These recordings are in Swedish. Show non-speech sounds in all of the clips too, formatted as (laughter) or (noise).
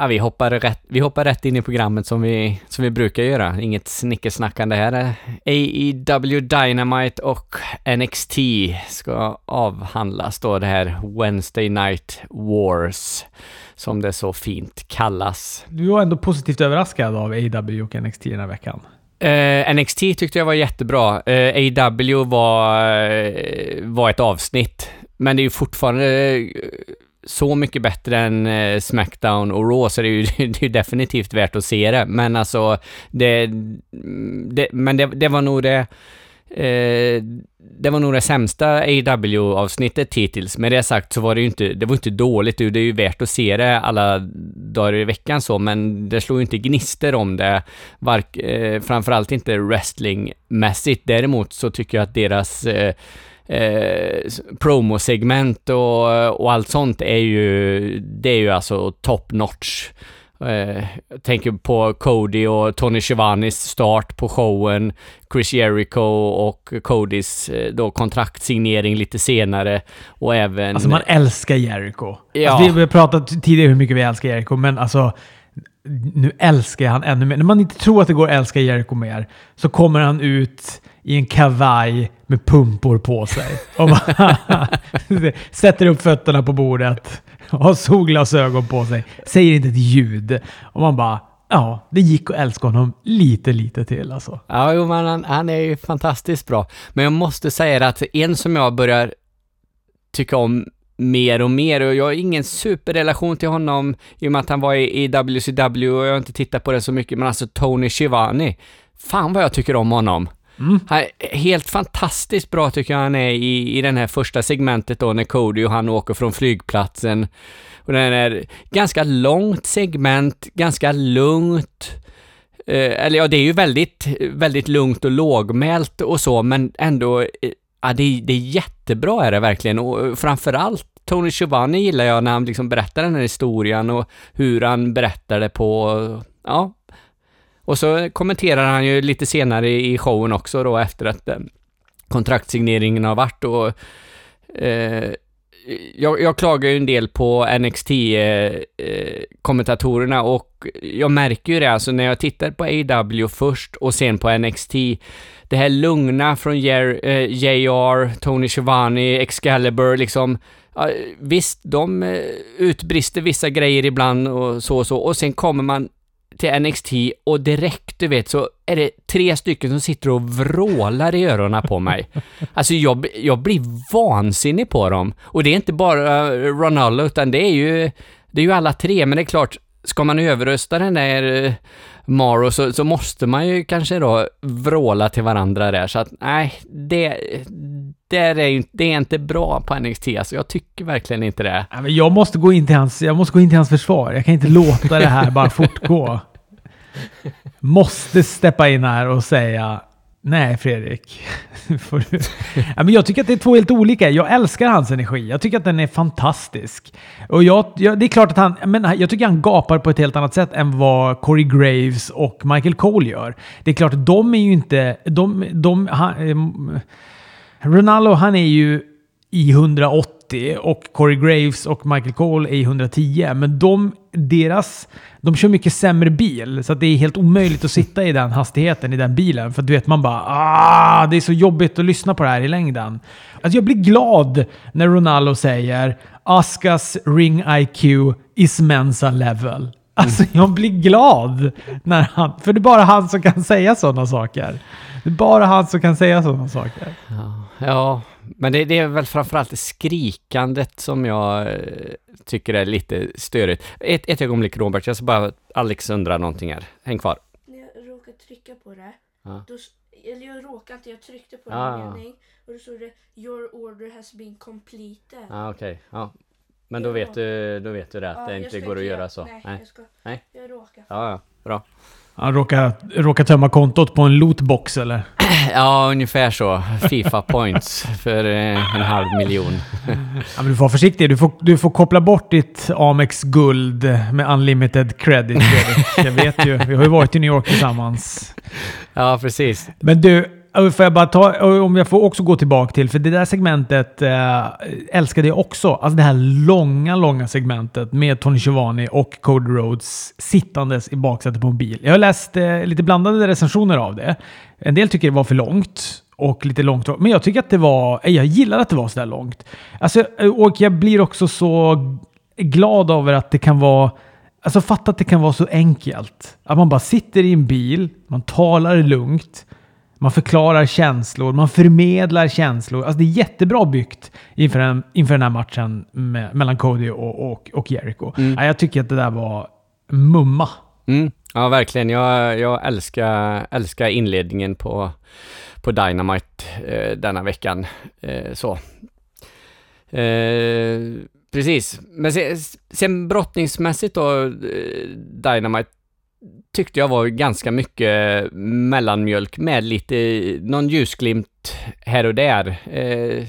Ja, vi, hoppar rätt, vi hoppar rätt in i programmet som vi, som vi brukar göra. Inget snickersnackande här. AEW Dynamite och NXT ska avhandlas då, det här Wednesday Night Wars, som det så fint kallas. Du var ändå positivt överraskad av AEW och NXT den här veckan. Uh, NXT tyckte jag var jättebra. Uh, AEW var, uh, var ett avsnitt, men det är ju fortfarande så mycket bättre än eh, Smackdown och Raw, så det är ju (laughs) det är definitivt värt att se det. Men alltså, det, mm, det men det, det, var nog det eh, det var nog det sämsta AW-avsnittet hittills. Med det sagt så var det ju inte, det var inte dåligt, det är ju värt att se det alla dagar i veckan så, men det slog ju inte gnister om det, vark, eh, framförallt inte wrestlingmässigt. Däremot så tycker jag att deras eh, eh, promosegment och, och allt sånt är ju, det är ju alltså top notch. Eh, jag tänker på Cody och Tony Schiavonis start på showen, Chris Jericho och Codys eh, då kontraktsignering lite senare och även... Alltså man älskar Jericho. Ja. Alltså vi har pratat tidigare hur mycket vi älskar Jericho, men alltså nu älskar jag han ännu mer. När man inte tror att det går att älska Jericho mer så kommer han ut i en kavaj med pumpor på sig. Och (laughs) sätter upp fötterna på bordet, har solglasögon på sig, säger inte ett ljud. Och man bara, ja, det gick att älska honom lite, lite till alltså. Ja, jo, men han, han är ju fantastiskt bra. Men jag måste säga att en som jag börjar tycka om mer och mer och jag har ingen superrelation till honom i och med att han var i, i WCW och jag har inte tittat på det så mycket, men alltså Tony Schiavone. Fan vad jag tycker om honom. Mm. Han, helt fantastiskt bra tycker jag han är i, i den här första segmentet då när Cody och han åker från flygplatsen. Och den är ganska långt segment, ganska lugnt. Eh, eller ja, det är ju väldigt, väldigt lugnt och lågmält och så, men ändå, eh, ja, det, det är jättebra är det verkligen. Och framförallt Tony Schiavone gillar jag när han liksom berättar den här historien och hur han berättar det på, ja, och så kommenterar han ju lite senare i showen också då efter att eh, kontraktsigneringen har varit och eh, jag, jag, klagar ju en del på NXT-kommentatorerna eh, eh och jag märker ju det, alltså när jag tittar på AW först och sen på NXT, det här lugna från JR, eh, JR, Tony Schiavone, Excalibur, liksom, ja, visst, de eh, utbrister vissa grejer ibland och så och så, och sen kommer man till NXT och direkt, du vet, så är det tre stycken som sitter och vrålar i öronen på mig. (laughs) Alltså jag, jag blir vansinnig på dem. Och det är inte bara Ronaldo, utan det är ju, det är ju alla tre, men det är klart, ska man överrösta den där uh, Maro så, så måste man ju kanske då vråla till varandra där, så att nej, det, det är, det är inte bra på NXT, alltså jag tycker verkligen inte det. jag, måste gå in till hans, jag måste gå in till hans försvar. Jag kan inte låta det här bara (laughs) fortgå. Måste steppa in här och säga Nej, Fredrik. (laughs) ja, men jag tycker att det är två helt olika. Jag älskar hans energi. Jag tycker att den är fantastisk. Och jag, jag, det är klart att han... Men jag tycker han gapar på ett helt annat sätt än vad Corey Graves och Michael Cole gör. Det är klart att de är ju inte... De, de, han, eh, Ronaldo, han är ju i 180 och Corey Graves och Michael Cole är i 110. Men de, deras, de kör mycket sämre bil, så det är helt omöjligt att sitta i den hastigheten i den bilen. För du vet, man bara ah, det är så jobbigt att lyssna på det här i längden. Alltså jag blir glad när Ronaldo säger Askas ring IQ is mensa level. Alltså jag blir glad när han... För det är bara han som kan säga sådana saker. Det är bara han som kan säga sådana saker. Ja, ja men det, det, är väl framförallt skrikandet som jag eh, tycker är lite störigt. Ett, ett ögonblick Robert, jag ska bara Alex undrar någonting här. Häng kvar. När jag råkade trycka på det, ja. då, eller jag råkade inte, jag tryckte på ja. en mening och då stod det Your order has been completed. Ja, okej. Okay. Ja. Men då vet, du, då vet du det, att ja, det inte går att göra så? Nej, nej, jag ska. Nej. Jag råkar. Ja, ja. Bra. Han råkar, råkar tömma kontot på en lootbox eller? (clears throat) Ja, ungefär så. Fifa points för eh, en halv miljon. (laughs) ja, men du får vara försiktig. Du får, du får koppla bort ditt Amex guld med unlimited credit. (laughs) Jag vet ju. Vi har ju varit i New York tillsammans. Ja, precis. Men du, Får jag bara ta, om jag får också gå tillbaka till, för det där segmentet äh, älskade jag också. Alltså det här långa, långa segmentet med Tony Giovanni och Cody Rhodes sittandes i baksätet på en bil. Jag har läst äh, lite blandade recensioner av det. En del tycker det var för långt och lite långt. Men jag tycker att det var... Eh, jag gillar att det var så där långt. Alltså, och jag blir också så glad över att det kan vara... Alltså fatta att det kan vara så enkelt. Att man bara sitter i en bil, man talar lugnt, man förklarar känslor, man förmedlar känslor. Alltså det är jättebra byggt inför, en, inför den här matchen med, mellan Cody och, och, och Jericho. Mm. Ja, jag tycker att det där var mumma. Mm. Ja, verkligen. Jag, jag älskar, älskar inledningen på, på Dynamite eh, denna veckan. Eh, så. Eh, precis. Men sen, sen brottningsmässigt då, eh, Dynamite tyckte jag var ganska mycket mellanmjölk med lite, någon ljusglimt här och där. Eh,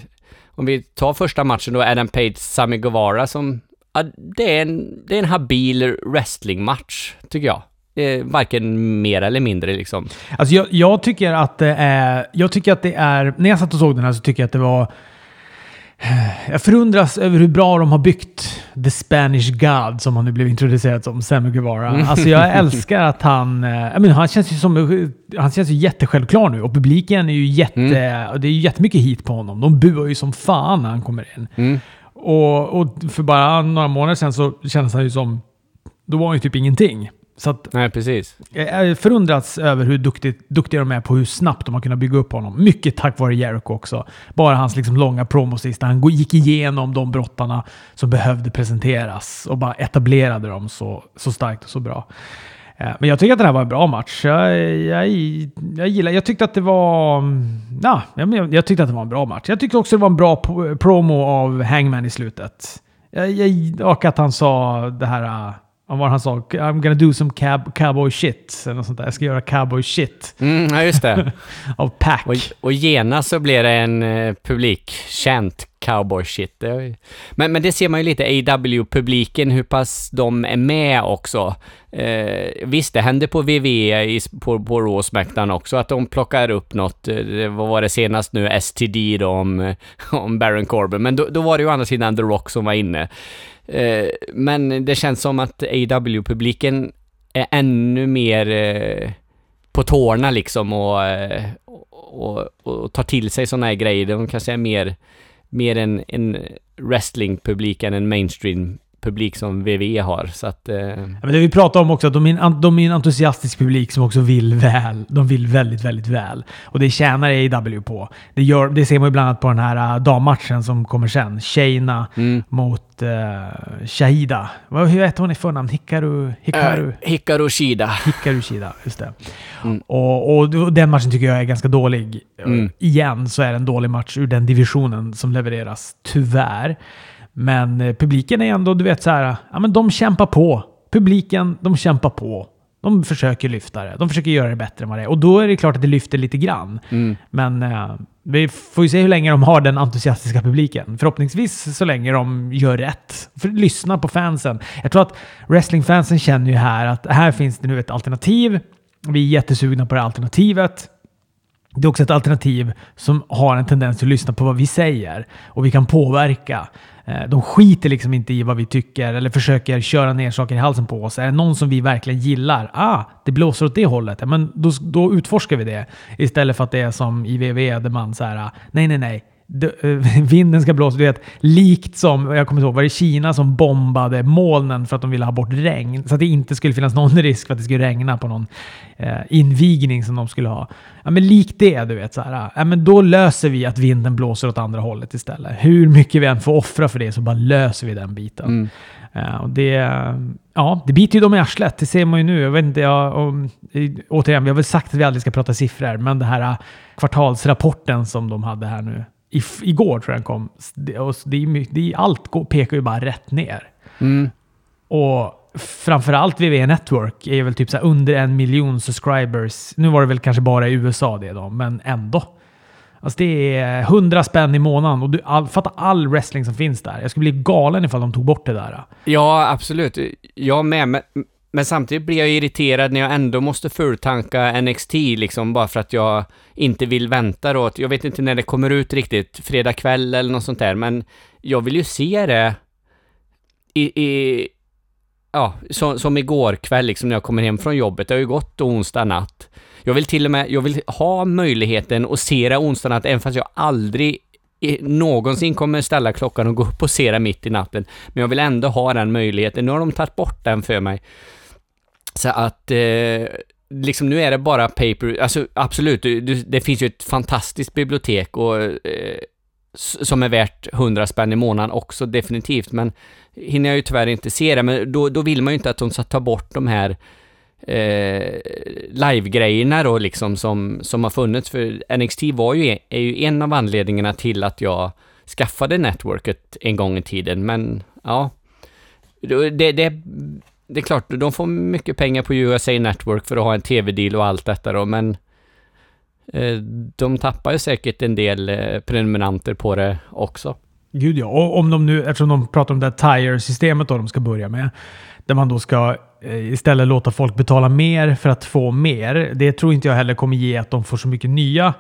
om vi tar första matchen då, Adam Page, Sami Guevara som, ja, det är en, det är en habil wrestlingmatch, tycker jag. Eh, varken mer eller mindre liksom. Alltså jag, jag tycker att det är... Jag tycker att det är... När jag satt och såg den här så tycker jag att det var... Jag förundras över hur bra de har byggt The Spanish God, som han nu blev introducerad som, Sammy Guevara. Alltså jag älskar att han... eh, Jag menar, han känns ju som... Han känns ju jättesjälvklar nu och publiken är ju jätte... Det är ju jättemycket hit på honom. De buar ju som fan när han kommer in. Mm. Och, och för bara några månader sedan så kändes han ju som... Då var han ju typ ingenting. Så att Nej, precis. jag förundrats över hur duktigt, duktiga de är på hur snabbt de har kunnat bygga upp honom. Mycket tack vare Jericho också. Bara hans liksom långa promosista. Han gå- gick igenom de brottarna som behövde presenteras och bara etablerade dem så, så starkt och så bra. Eh, Men jag tycker att det här var en bra match. Jag, jag, jag gillar... Jag tyckte att det var... Ja, jag, jag tyckte att det var en bra match. Jag tyckte också det var en bra promo av Hangman i slutet. Jag, jag, och att han sa det här... Vad var det han sa? I'm gonna do some cab, cowboy shit. Eller något sånt där. Jag ska göra cowboy shit Mm, ja, just det. (laughs) av Pack. Och, och genast så blir det en eh, publikkänt cowboy shit. Men, men det ser man ju lite, AW-publiken, hur pass de är med också. Eh, visst, det hände på WWE, i, på, på Raw Smackdown också, att de plockar upp något. eh, Det, vad var det senast nu? STD då, om, (laughs) om Baron Corbin. Men då, då var det ju å andra sidan The Rock som var inne. Eh, men det känns som att AW-publiken är ännu mer eh, på tårna liksom och, eh, och, och, och tar till sig sådana här grejer. De kanske är mer, mer en, en wrestlingpublik än en mainstream mainstream-publik som WWE har. Så att... Eh, Ja, men det vi pratade om också, att de är, en, de är en entusiastisk publik som också vill väl. De vill väldigt, väldigt väl. Och det tjänar AEW på. Det, gör, det ser man ju bland annat på den här uh, dammatchen som kommer sen. Shayna mm. mot uh, Shahida. Vad, hur heter hon i förnamn? Hikaru... Hikaru... Eh, Hikaru Shida. Hikaru Shida, just det. Mm. Och, och den matchen tycker jag är ganska dålig. Mm. Igen så är det en dålig match ur den divisionen som levereras, tyvärr. Men eh, publiken är ändå, du vet så här, ja men de kämpar på. Publiken, de kämpar på. De försöker lyfta det. De försöker göra det bättre än vad det är. Och då är det klart att det lyfter lite grann. Mm. Men eh, vi får ju se hur länge de har den entusiastiska publiken. Förhoppningsvis så länge de gör rätt. För lyssna på fansen. Jag tror att wrestlingfansen känner ju här att här finns det nu ett alternativ. Vi är jättesugna på det här alternativet. Det är också ett alternativ som har en tendens att lyssna på vad vi säger och vi kan påverka. Eh, de skiter liksom inte i vad vi tycker eller försöker köra ner saker i halsen på oss. Är det någon som vi verkligen gillar? Ah, det blåser åt det hållet. Men då, då utforskar vi det. Istället för att det är som i VVE där man säger ah, nej, nej, nej. Eh, (laughs) Vinden ska blåsa. Du vet, likt som, jag kommer inte ihåg, var det Kina som bombade molnen för att de ville ha bort regn? Så att det inte skulle finnas någon (laughs) risk för att det skulle regna på någon eh, invigning som de skulle ha. Ja, men likt det, du vet. Så här, ja, men då löser vi att vinden blåser åt andra hållet istället. Hur mycket vi än får offra för det så bara löser vi den biten. Mm. Eh, och det, ja, det biter ju dem i arslet. Det ser man ju nu. Jag vet inte, jag, om, återigen, vi har väl sagt att vi aldrig ska prata siffror, men det här eh, kvartalsrapporten som de hade här nu. I, igår tror jag den kom. Det, och det det allt pekar ju bara rätt ner. Mm. Och framförallt WWE Network är väl typ så under en miljon subscribers. Nu var det väl kanske bara i USA det då, men ändå. Alltså det är 100 spänn i månaden och du, all, fatta all wrestling som finns där. Jag skulle bli galen ifall de tog bort det där. Ja, absolut. Jag med. Men, men samtidigt blir jag irriterad när jag ändå måste fulltanka NXT liksom bara för att jag inte vill vänta då. Jag vet inte när det kommer ut riktigt, fredag kväll eller något sånt där, men jag vill ju se det i, i ja, som, som igår kväll liksom när jag kommer hem från jobbet. Det har ju gått onsdag natt. Jag vill till och med, jag vill ha möjligheten att se det onsdag natt, även fast jag aldrig någonsin kommer ställa klockan och gå upp och se det mitt i natten. Men jag vill ändå ha den möjligheten. Nu har de tagit bort den för mig. Så att, eh, liksom nu är det bara paper, alltså absolut, det, det finns ju ett fantastiskt bibliotek och eh, som är värt 100 spänn i månaden också definitivt, men hinner jag ju tyvärr inte se det, men då, då vill man ju inte att de ska ta bort de här eh, live-grejerna då liksom som, som har funnits, för NXT var ju, e, är ju en av anledningarna till att jag skaffade networket en gång i tiden, men ja, det, det, det, är klart, de får mycket pengar på USA Network för att ha en tv-deal och allt detta då, men eh, de tappar ju säkert en del eh, prenumeranter på det också. Gud ja. Och om de nu, eftersom de pratar om det här TIRE-systemet då de ska börja med, där man då ska eh, istället låta folk betala mer för att få mer. Det tror inte jag heller kommer ge att de får så mycket nya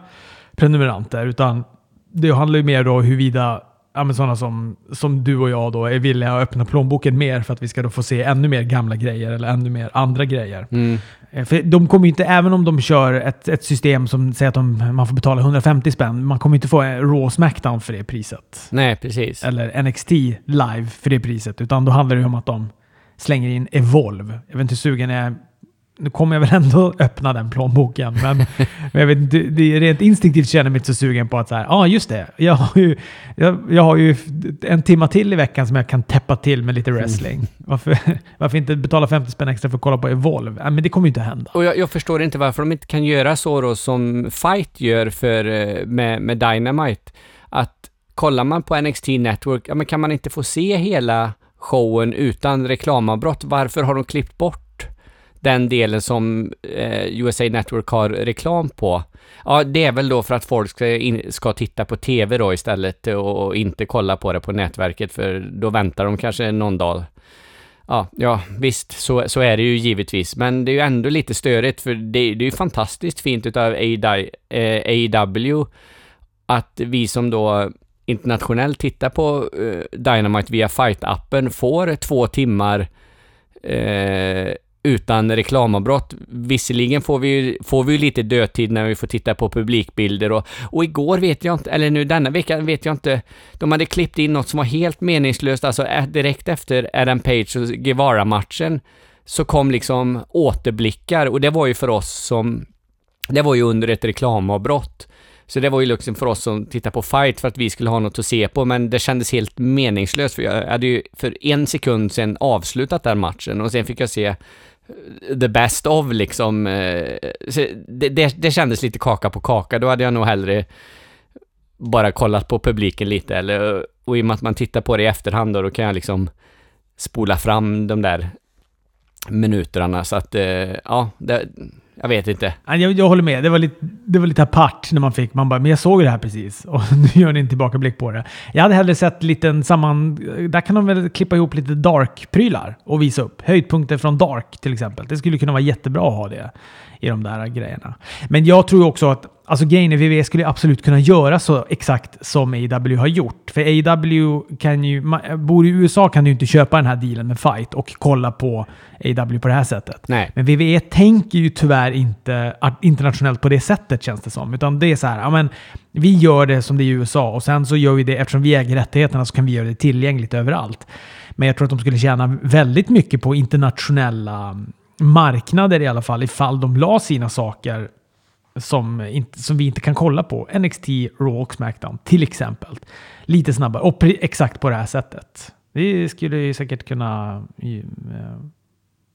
prenumeranter, utan det handlar ju mer då huruvida ja, men sådana som, som du och jag då är villiga att öppna plånboken mer för att vi ska då få se ännu mer gamla grejer eller ännu mer andra grejer. Mm. Eh, För de kommer ju inte, även om de kör ett, ett system som säger att de, man får betala 150 spänn, man kommer inte få en Raw Smackdown för det priset. Nej, precis. Eller NXT live för det priset. Utan då handlar det ju om att de slänger in Evolve. Jag vet inte hur sugen jag är. Nu kommer jag väl ändå öppna den plånboken. Men, (laughs) men jag vet det är rent instinktivt känner jag mig inte så sugen på att så här, ja ah, just det. Jag har, ju, jag, jag har ju en timma till i veckan som jag kan täppa till med lite wrestling. Varför, (laughs) varför inte betala 50 spänn extra för att kolla på Evolve? Ja, men det kommer ju inte hända. Och jag, jag förstår inte varför de inte kan göra så då som Fight gör för, eh, med, med Dynamite. Att kollar man på NXT Network, ja men kan man inte få se hela showen utan reklamavbrott? Varför har de klippt bort den delen som eh, USA Network har reklam på? Ja, det är väl då för att folk ska, in, ska titta på TV då istället och, och inte kolla på det på nätverket för då väntar de kanske någon dag Ja, ja visst, så, så är det ju givetvis, men det är ju ändå lite störigt för det, det är ju fantastiskt fint utav AEW eh, att vi som då internationellt tittar på eh, Dynamite via Fight-appen får två timmar eh, utan reklamavbrott. Visserligen får vi, ju- får vi ju lite dödtid när vi får titta på publikbilder och, och igår vet jag inte, eller nu denna vecka vet jag inte, de hade klippt in något som var helt meningslöst, alltså direkt efter Adam Page och Guevara-matchen så kom liksom återblickar och det var ju för oss som, det var ju under ett reklamavbrott. Så det var ju liksom för oss som tittar på fight för att vi skulle ha något att se på, men det kändes helt meningslöst för jag hade ju för en sekund sedan avslutat den matchen och sen fick jag se the best of liksom. Eh, det, det, det kändes lite kaka på kaka, då hade jag nog hellre bara kollat på publiken lite eller, och i och med att man tittar på det i efterhand då, då kan jag liksom spola fram de där minuterna så att, eh, ja, det, jag vet inte. Jag, jag håller med. Det var, lite, det var lite apart när man fick... Man bara, men jag såg det här precis. (laughs) Och nu gör ni en tillbakablick på det. Jag hade hellre sett lite samman... Där kan de väl klippa ihop lite Dark-prylar och visa upp. Höjdpunkter från Dark till exempel. Det skulle kunna vara jättebra att ha det i de där grejerna. Men jag tror också att Alltså grejen är WWE skulle absolut kunna göra så exakt som AEW har gjort. För AEW kan ju... man- Bor i USA kan du inte köpa den här dealen med Fight och kolla på AEW på det här sättet. Nej. Men WWE tänker ju tyvärr inte internationellt på det sättet känns det som. Utan det är så här, ja men vi gör det som det är i USA och sen så gör vi det, eftersom vi äger rättigheterna så kan vi göra det tillgängligt överallt. Men jag tror att de skulle tjäna väldigt mycket på internationella marknader i alla fall ifall de la sina saker som, inte, som vi inte kan kolla på. NXT, Raw och Smackdown till exempel. Lite snabbare och exakt på det här sättet. Vi skulle ju säkert kunna eh,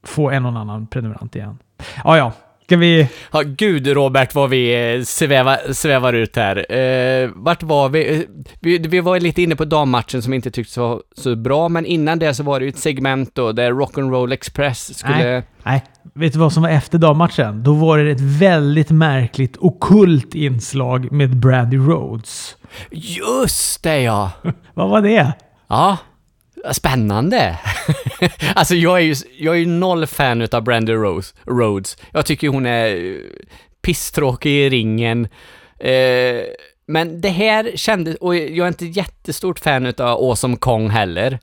få en och annan prenumerant igen. Ja, ja. Ska vi... Ja, gud Robert vad vi eh, svävar, svävar ut här. Eh, vart var vi? Eh, vi? Vi var lite inne på dammatchen som inte tycktes vara så bra, men innan det så var det ju ett segment då där Rock'n'Roll Express skulle... Nej. Nej, vet du vad som var efter dammatchen? Då var det ett väldigt märkligt okult inslag med Brandy Rhodes. Just det ja! (laughs) Vad var det? Ja, spännande. (laughs) alltså jag är ju jag är ju noll fan utav Brandy Rose, Rhodes. Jag tycker hon är eh, pisstråkig i ringen. Eh, men det här kändes, och jag är inte jättestort fan utav Awesome Kong heller.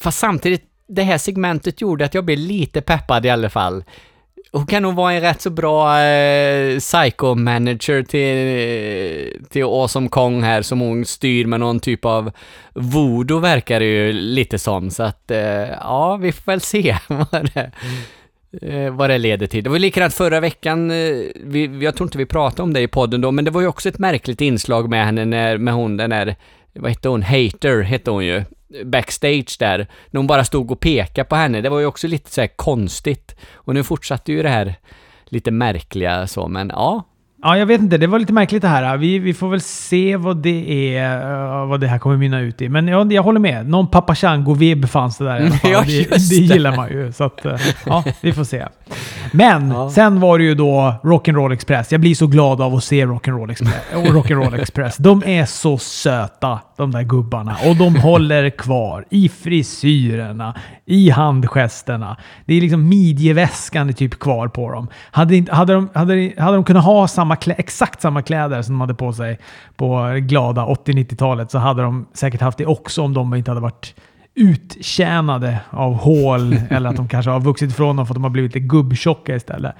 Fast samtidigt, det här segmentet gjorde att jag blev lite peppad i alla fall. Hon kan nog vara en rätt så bra eh, psycho-manager till, till Awesome Kong här som hon styr med någon typ av voodoo verkar det ju lite som. Så att, eh, ja, vi får väl se (laughs) vad det, eh, vad det leder till. Det var likadant förra veckan, eh, vi, jag tror inte vi pratade om det i podden då, men det var ju också ett märkligt inslag med henne när, med hon den där, vad hette hon, Hater hette hon ju backstage där, när hon bara stod och pekade på henne. Det var ju också lite så här konstigt. Och nu fortsatte ju det här lite märkliga så, men ja. Ja, jag vet inte. Det var lite märkligt det här. Vi, vi får väl se vad det är, uh, vad det här kommer mynna ut i. Men jag, jag håller med. Någon Papa Chango-vibb fanns det där i alla (laughs) fall. Ja, det, det gillar man ju. Så att, uh, ja, vi får se. Men Ja. sen var det ju då Rock'n'Roll Express. Jag blir så glad av att se Rock'n'Roll Express. och Rock'n'Roll Express. De är så söta, de där gubbarna. Och de håller kvar i frisyrerna, i handgesterna. Det är liksom midjeväskan är typ kvar på dem. Hade, inte, hade, de, hade, hade de kunnat ha samma klä, exakt samma kläder som de hade på sig på glada 80-90-talet så hade de säkert haft det också om de inte hade varit uttjänade av hål (laughs) eller att de kanske har vuxit ifrån dem för att de har blivit lite gubbtjocka istället.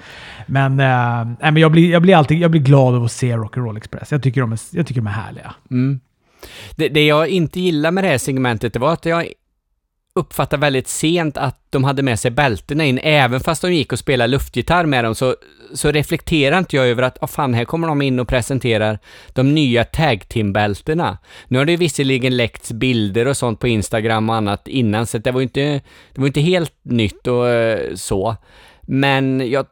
Men, äh, men jag, blir, jag, blir alltid, jag blir glad av att se Rock'n'Roll Express. Jag tycker de är, jag tycker de är härliga. Mm. Det, det jag inte gillar med det här segmentet, det var att jag uppfattade väldigt sent att de hade med sig bältena in. Även fast de gick och spelade luftgitarr med dem så, så reflekterar inte jag över att, oh fan, här kommer de in och presenterar de nya tag team-bältena. Nu har det visserligen läckts bilder och sånt på Instagram och annat innan, så det var ju inte, det var inte helt nytt och eh, så. Men jag,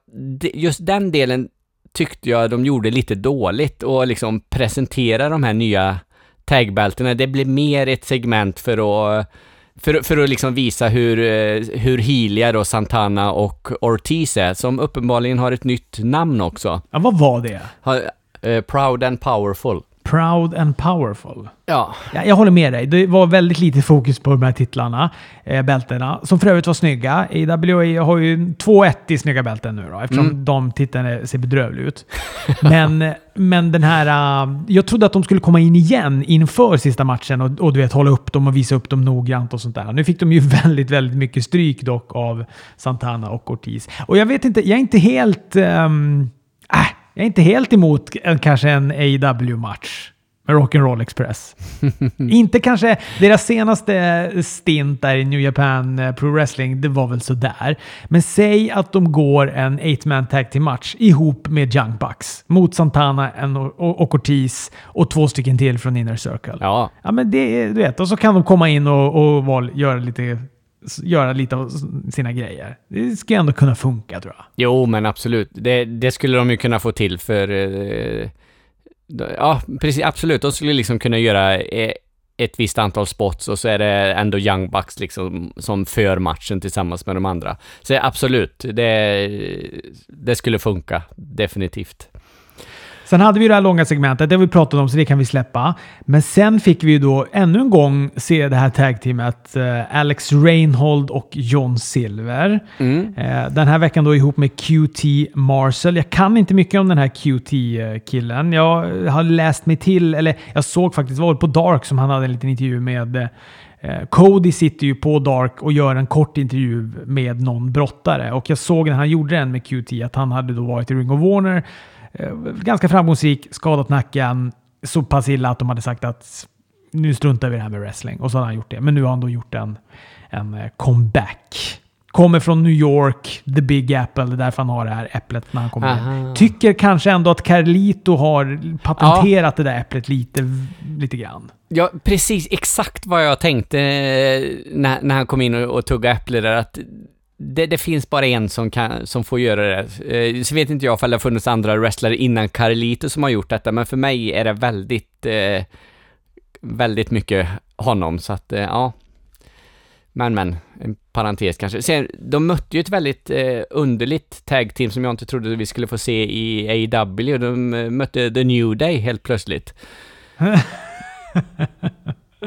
just den delen tyckte jag de gjorde lite dåligt och liksom presentera de här nya tagbältena. Det blir mer ett segment för att för, för att liksom visa hur, eh, hur healiga då Santana och Ortiz är, som uppenbarligen har ett nytt namn också. Ja, vad var det? Har, eh, proud and powerful. Proud and powerful. Ja. Ja, jag håller med dig. Det var väldigt lite fokus på de här titlarna, eh, bältena, som för övrigt var snygga. AWA har ju 2-1 i snygga bälten nu då, eftersom Mm. de titlarna ser bedrövliga ut. (laughs) Men, men den här... eh, jag trodde att de skulle komma in igen inför sista matchen och, och du vet, hålla upp dem och visa upp dem noggrant och sånt där. Nu fick de ju (laughs) väldigt, väldigt mycket stryk dock av Santana och Ortiz. Och jag vet inte, jag är inte helt... äh, jag är inte helt emot en, kanske en AW-match med Rock'n'Roll Express. (laughs) inte kanske deras senaste stint där i New Japan eh, Pro Wrestling, det var väl sådär. Men säg att de går en 8-man tag team match ihop med Young Bucks mot Santana och, Ortiz och två stycken till från Inner Circle. Ja. Ja, men det du vet, och så kan de komma in och, och göra lite göra lite av sina grejer. Det ska ändå kunna funka tror jag. Jo, men absolut. Det, det skulle de ju kunna få till för... Eh, ja, precis. Absolut. De skulle liksom kunna göra eh, ett visst antal spots och så är det ändå Young Bucks liksom som för matchen tillsammans med de andra. Så absolut, det, det skulle funka. Definitivt. Sen hade vi det här långa segmentet, det har vi pratat om så det kan vi släppa. Men sen fick vi ju då ännu en gång se det här tag-teamet eh, Alex Reinhold och John Silver. Mm. Eh, den här veckan då ihop med QT Marcel. Jag kan inte mycket om den här QT-killen. Jag har läst mig till, eller jag såg faktiskt, det var på Dark som han hade en liten intervju med eh, Cody sitter ju på Dark och gör en kort intervju med någon brottare. Och jag såg när han gjorde den med QT att han hade då varit i Ring of Warner. Eh, ganska framgångsrik, skadat nacken. Så pass illa att de hade sagt att nu struntar vi i det här med wrestling. Och så hade han gjort det. Men nu har han då gjort en, en eh, comeback. Kommer från New York, the Big Apple. Det är därför han har det här äpplet när han kommer Aha. in. Tycker kanske ändå att Carlito har patenterat det där äpplet lite, lite grann. Ja, precis exakt vad jag tänkte eh, när, när han kom in och, och tuggade äpple där, att det, det finns bara en som, kan, som får göra det. Eh, så vet inte jag om det har funnits andra wrestlare innan Carlito som har gjort detta, men för mig är det väldigt, eh, väldigt mycket honom, så att eh, ja. Men men, en parentes kanske. Sen, de mötte ju ett väldigt eh, underligt tag team som jag inte trodde vi skulle få se i AEW. De eh, mötte The New Day helt plötsligt. (laughs)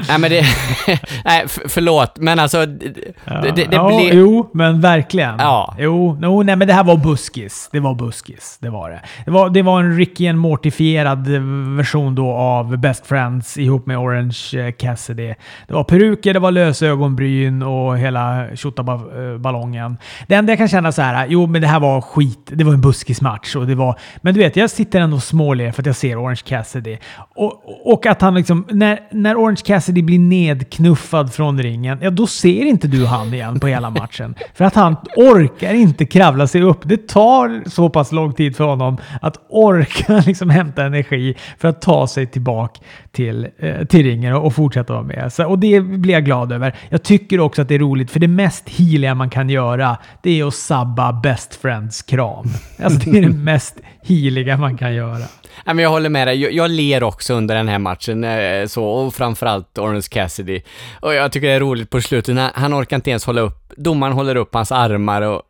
Nej men det... (laughs) nej, förlåt, men alltså... Ja, Det, det, det ja, blir... Jo, men verkligen. Ja. Jo, no, nej men det här var buskis. Det var buskis. Det var det. Det var, det var en Ricky and Mortifierad eh, version då av Best Friends ihop med Orange eh, Cassidy. Det var peruker, det var lösa ögonbryn och hela tjottaballongen. Det enda jag kan känna så här, jo men det här var skit. Det var en buskismatch och det var... Men du vet, jag sitter ändå och småler för att jag ser Orange Cassidy. Och, och att han liksom... När, när Orange Cassidy blir nedknuffad från ringen, ja då ser inte du han igen på hela matchen. (laughs) För att han orkar inte kravla sig upp. Det tar så pass lång tid för honom att orka (laughs) liksom hämta energi för att ta sig tillbaka till, eh, till ringen och, och fortsätta vara med. Så, och det blir jag glad över. Jag tycker också att det är roligt, för det mest healiga man kan göra, det är att sabba best friends kram. (laughs) Alltså det är det mest healiga man kan göra. Nej, men jag håller med dig. Jag, jag ler också under den här matchen, eh, så, och framförallt Orange Cassidy. Och jag tycker det är roligt på slutet, när han orkar inte ens hålla upp, domaren håller upp hans armar och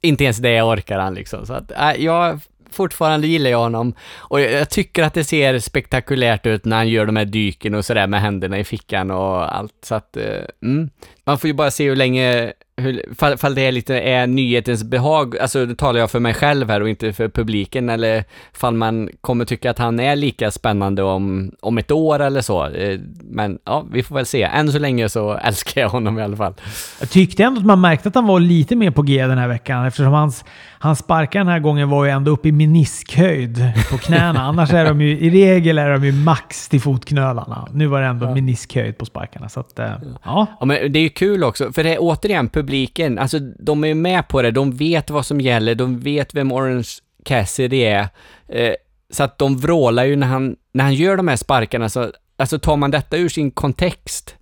inte ens det orkar han liksom. Så att, äh, jag, fortfarande gillar jag honom. Och jag, jag tycker att det ser spektakulärt ut när han gör de här dyken och sådär med händerna i fickan och allt. Så att, eh, mm. Man får ju bara se hur länge, hur, fall, fall det är lite är nyhetens behag, alltså då talar jag för mig själv här och inte för publiken, eller fall man kommer tycka att han är lika spännande om, om ett år eller så. Eh, men ja, vi får väl se. Än så länge så (laughs) älskar jag honom i alla fall. Jag tyckte ändå att man märkte att han var lite mer på G den här veckan eftersom hans, hans sparkar den här gången var ju ändå uppe i meniskhöjd på knäna. (laughs) Annars är de ju i regel är de ju max till fotknölarna. Nu var det ändå Ja. meniskhöjd på sparkarna. Så att, eh, ja. Ja, men det är ju kul också, för det är återigen publiken, alltså de är ju med på det, de vet vad som gäller, de vet vem Orange Cassidy är. Eh, så att de vrålar ju när han, när han gör de här sparkarna, så, alltså tar man detta ur sin kontext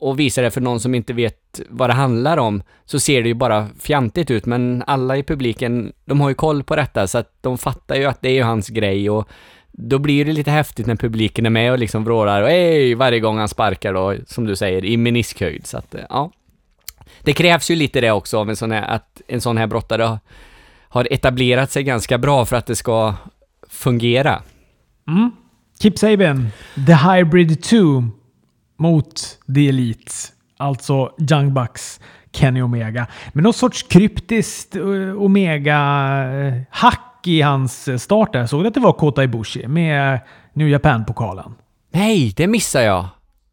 och visar det för någon som inte vet vad det handlar om, så ser det ju bara fjantigt ut, men alla i publiken, de har ju koll på detta, så att de fattar ju att det är ju hans grej och då blir det lite häftigt när publiken är med och liksom vrålar hej varje gång han sparkar då, som du säger, i meniskhöjd. Så att, eh, ja. Det krävs ju lite det också av en sån här, att en sån här brottare har etablerat sig ganska bra för att det ska fungera. Mm. Kip Sabian, The Hybrid 2 mot The Elite. Alltså Young Bucks, Kenny Omega. Med någon sorts kryptiskt eh, Omega-hack eh, i hans eh, start där. Såg du att det var Kota Ibushi med New Japan-pokalen? Nej, det missade jag.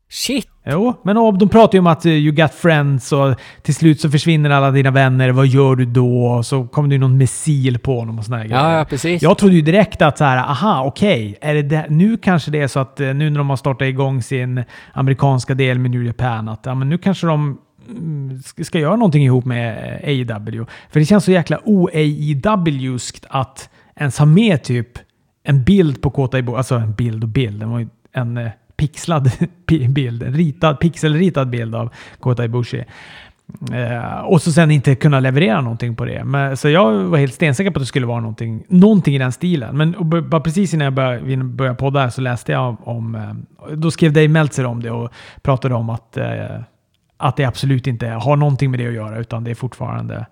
Shit! Jo, men de pratar ju om att eh, you got friends och till slut så försvinner alla dina vänner. Vad gör du då? Och så kommer det ju någon missil på honom och såna här Ja, grejer. ja, precis. Jag trodde ju direkt att så här, aha, okej, är det där, nu kanske det är så att eh, nu när de har startat igång sin amerikanska del med New Japan, att ja, men nu kanske de mm, ska- göra någonting ihop med eh, AEW. För det känns så jäkla o-AEW-skt att ens ha med typ en bild på Kota Ibushi, alltså en bild och bild, den var ju en pixlad (laughs) bild, en ritad, pixelritad bild av Kota Ibushi. Eh, och så sen inte kunna leverera någonting på det. Men, så jag var helt stensäker på att det skulle vara någonting, någonting i den stilen. Men och bara precis innan jag började, började podda här så läste jag om... Eh, då skrev Dave Meltzer om det och pratade om att, eh, att det absolut inte har någonting med det att göra, utan det är fortfarande...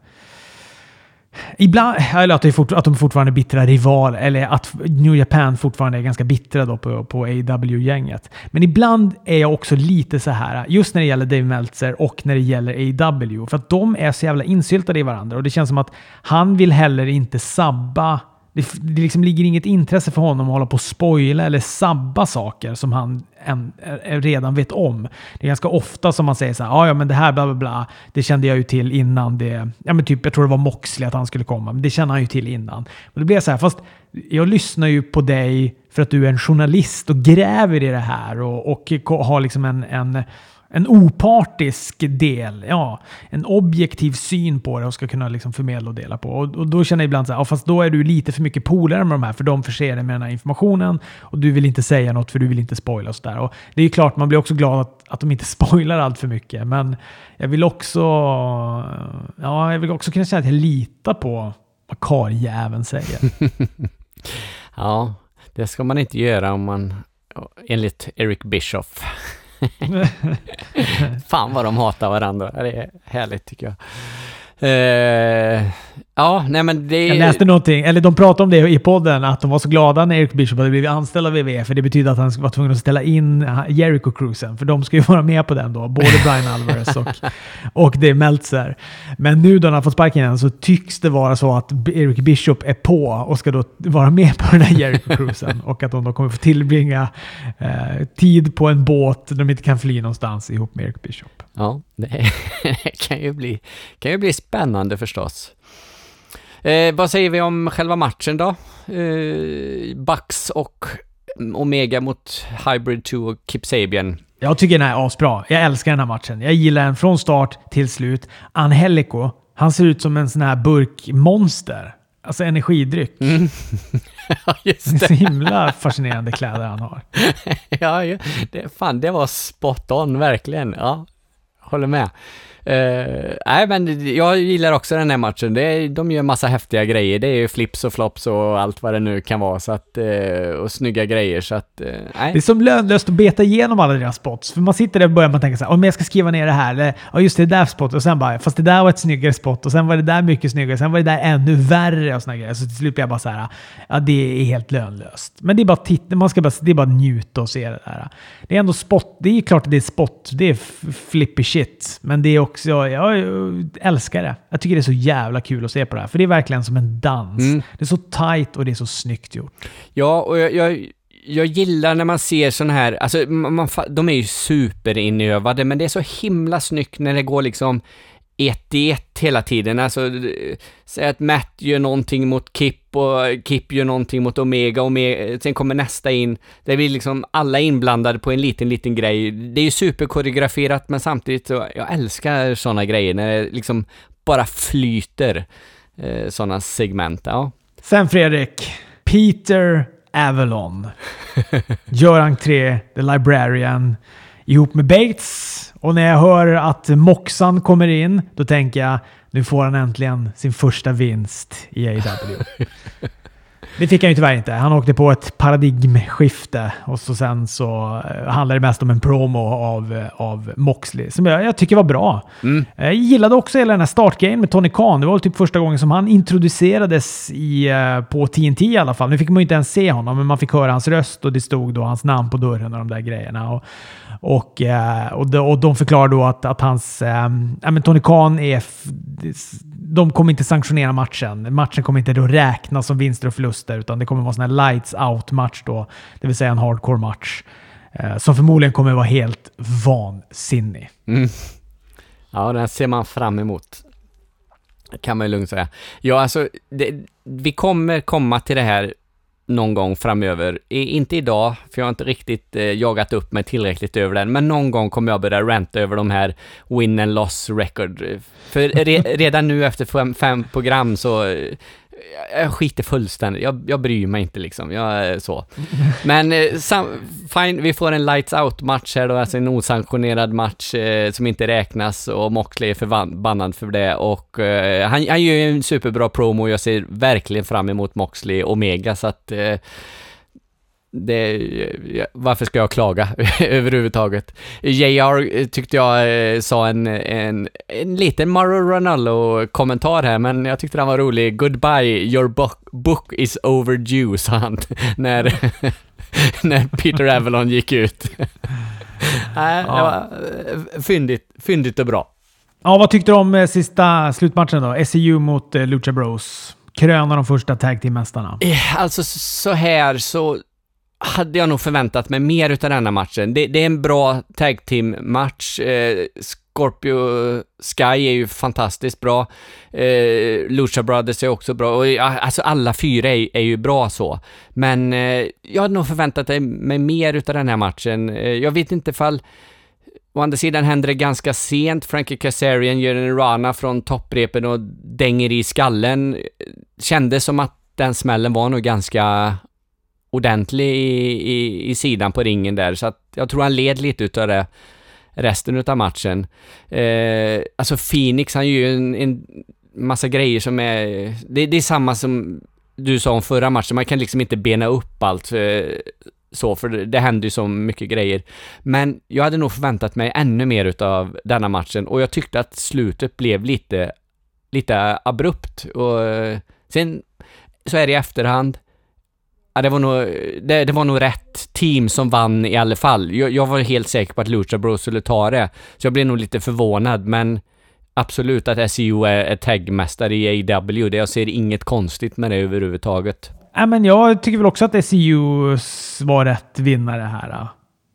Ibland, eller att, det är fort, att de fortfarande är bittra rivaler, eller att New Japan fortfarande är ganska bittra då på, på AW-gänget. Men ibland är jag också lite så här, just när det gäller Dave Meltzer och när det gäller AW, för att de är så jävla insyltade i varandra och det känns som att han vill heller inte sabba det, det liksom ligger inget intresse för honom att hålla på och spoila eller sabba saker som han en, eh, eh, redan vet om. Det är ganska ofta som man säger så här, "Ja, ja men det här bla bla bla, det kände jag ju till innan det, ja men typ jag tror det var Moxley att han skulle komma, men det kände han ju till innan. Och det blir så här, fast jag lyssnar ju på dig för att du är en journalist och gräver i det här och, och har liksom en, en en opartisk del, ja, en objektiv syn på det och ska kunna liksom förmedla och dela på. Och, och då känner jag ibland så här, ja, fast då är du lite för mycket polare med de här, för de förser dig med den här informationen och du vill inte säga något för du vill inte spoila och sådär. Det är ju klart, man blir också glad att, att de inte (laughs) spoilar allt för mycket, men jag vill också, ja, jag vill också kunna känna att jag litar på vad karljäveln säger. (laughs) Ja, det ska man inte göra om man, enligt Eric Bischoff. (laughs) Fan vad de hatar varandra. Det är härligt tycker jag. Eh, Ja, nej men det... Jag läste någonting, eller de pratade om det i podden, att de var så glada när Eric Bishop hade blivit anställd av WWE, för det betyder att han var tvungen att ställa in Jericho-cruisen, för de ska ju vara med på den då, både Brian Alvarez och, (laughs) och Dave Meltzer. Men nu då han har fått sparken igen så tycks det vara så att Eric Bishop är på och ska då vara med på den här Jericho-cruisen och att de då kommer få tillbringa eh, tid på en båt där de inte kan fly någonstans ihop med Eric Bishop. Ja, det (laughs) kan ju bli, kan ju bli spännande förstås. Eh, vad säger vi om själva matchen då? Eh, Bucks och Omega mot Hybrid 2 och Kip Sabian. Jag tycker den är asbra. Jag älskar den här matchen. Jag gillar den från start till slut. Angelico, han ser ut som en sån här burkmonster. Alltså energidryck. Mm. (laughs) ja, just det. Så himla fascinerande kläder han har. (laughs) ja, det, fan det var spot on verkligen. Ja, håller med. Uh, nej, men jag gillar också den här matchen. Det är, de gör massa häftiga grejer. Det är ju flips och flops och allt vad det nu kan vara. Så att, uh, och snygga grejer. Så att, uh, nej. Det är som lönlöst att beta igenom alla deras spots. För man sitter där och börjar man tänka så här, om jag ska skriva ner det här, eller ja just det, det där spot. Och sen bara, fast det där var ett snyggare spot. Och sen var det där mycket snyggare. Sen var det där ännu värre och såna grejer. Så till slut blir jag bara så här, ja det är helt lönlöst. Men det är bara titta, man ska bara, det är bara njuta och se det där. Det är ändå spot, det är klart att det är spot. Det är flippy shit. Men det är också, jag, älskar det. Jag tycker det är så jävla kul att se på det här. För det är verkligen som en dans. Mm. Det är så tight och det är så snyggt gjort. Ja, och jag, jag, jag gillar när man ser sån här, alltså man, de är ju superinövade, men det är så himla snyggt när det går liksom ett i ett hela tiden. Alltså, säg att Matt gör någonting mot Kip och Kip gör någonting mot Omega, Omega sen kommer nästa in. Det blir liksom alla inblandade på en liten, liten grej. Det är ju superkoreograferat, men samtidigt så, jag älskar sådana grejer när det liksom bara flyter eh, sådana segment. Ja. Sen Fredrik, Peter Avalon (laughs) gör entré, The Librarian, ihop med Bates och när jag hör att Moxan kommer in, då tänker jag nu får han äntligen sin första vinst i AEW. (laughs) Det fick han ju tyvärr inte. Han åkte på ett paradigmskifte och så sen så eh, handlar det mest om en promo av, eh, av Moxley som jag, jag tycker var bra. Mm. Jag gillade också hela den här startgrejen med Tony Khan. Det var typ första gången som han introducerades i, eh, på TNT i alla fall. Nu fick man ju inte ens se honom, men man fick höra hans röst och det stod då hans namn på dörren och de där grejerna. Och, och, eh, och, de, och de förklarar då att, att hans... Äh, men Tony Khan är de kommer inte sanktionera matchen. Matchen kommer inte då räknas som vinster och förluster, utan det kommer vara en här lights out-match då, det vill säga en hardcore-match. Äh, eh, som förmodligen kommer vara helt vansinnig. Mm. Ja, den ser man fram emot. kan man ju lugnt säga. Ja, alltså, det, vi kommer komma till det här någon gång framöver. I, inte idag, för jag har inte riktigt eh, jagat upp mig tillräckligt över den, men någon gång kommer jag börja ranta över de här win and loss record. För re, (laughs) redan nu efter fem, fem program så eh, jag skiter fullständigt. Jag, jag bryr mig inte liksom. Jag, så. (laughs) Men eh, sam, fine, vi får en lights out-match här då, alltså en osanktionerad match eh, som inte räknas och Mockley är förbannad för det och eh, han, han gör ju en superbra promo och jag ser verkligen fram emot Moxley Omega så att eh, det, varför ska jag klaga (laughs) överhuvudtaget? JR tyckte jag eh, sa en, en, en liten Mauro Ronaldo-kommentar här, men jag tyckte den var rolig. Goodbye, your book, book is overdue, sa han (laughs) när, (laughs) när Peter Avalon gick ut. Nej, det var eh, fyndigt, fyndigt och bra. Ja, vad tyckte du om eh, sista slutmatchen då? SEU mot Lucha Bros. Kröna de första tag team-mästarna. Alltså så här så hade jag nog förväntat mig mer utav denna matchen. Det, det är en bra tag team-match. Eh, Scorpio Sky är ju fantastiskt bra. Eh, Lucha Brothers är också bra. Och, alltså alla fyra är, är ju bra så. Men eh, jag hade nog förväntat mig mer utav den här matchen. Eh, jag vet inte ifall Å andra sidan händer det ganska sent. Frankie Kazarian gör en rana från topprepen och dänger i skallen. Eh, kändes som att den smällen var nog ganska ordentlig i, i, i sidan på ringen där, så att jag tror han led lite utav det resten utav matchen. Eh, alltså Phoenix, han gör ju en, en massa grejer som är... Det, det, är samma som du sa om förra matchen, man kan liksom inte bena upp allt för, så, för det, det händer ju så mycket grejer. Men jag hade nog förväntat mig ännu mer utav denna matchen och jag tyckte att slutet blev lite lite abrupt. Och eh, sen så är det i efterhand, ja, det, var nog, det, det var nog rätt team som vann i alla fall. Jag, jag var helt säker på att Lucha Bros skulle ta det, så jag blev nog lite förvånad, men absolut att SEO är, är tagmästare i AW. Det, jag ser inget konstigt med det överhuvudtaget. Ja, men jag tycker väl också att SEU var rätt vinnare här.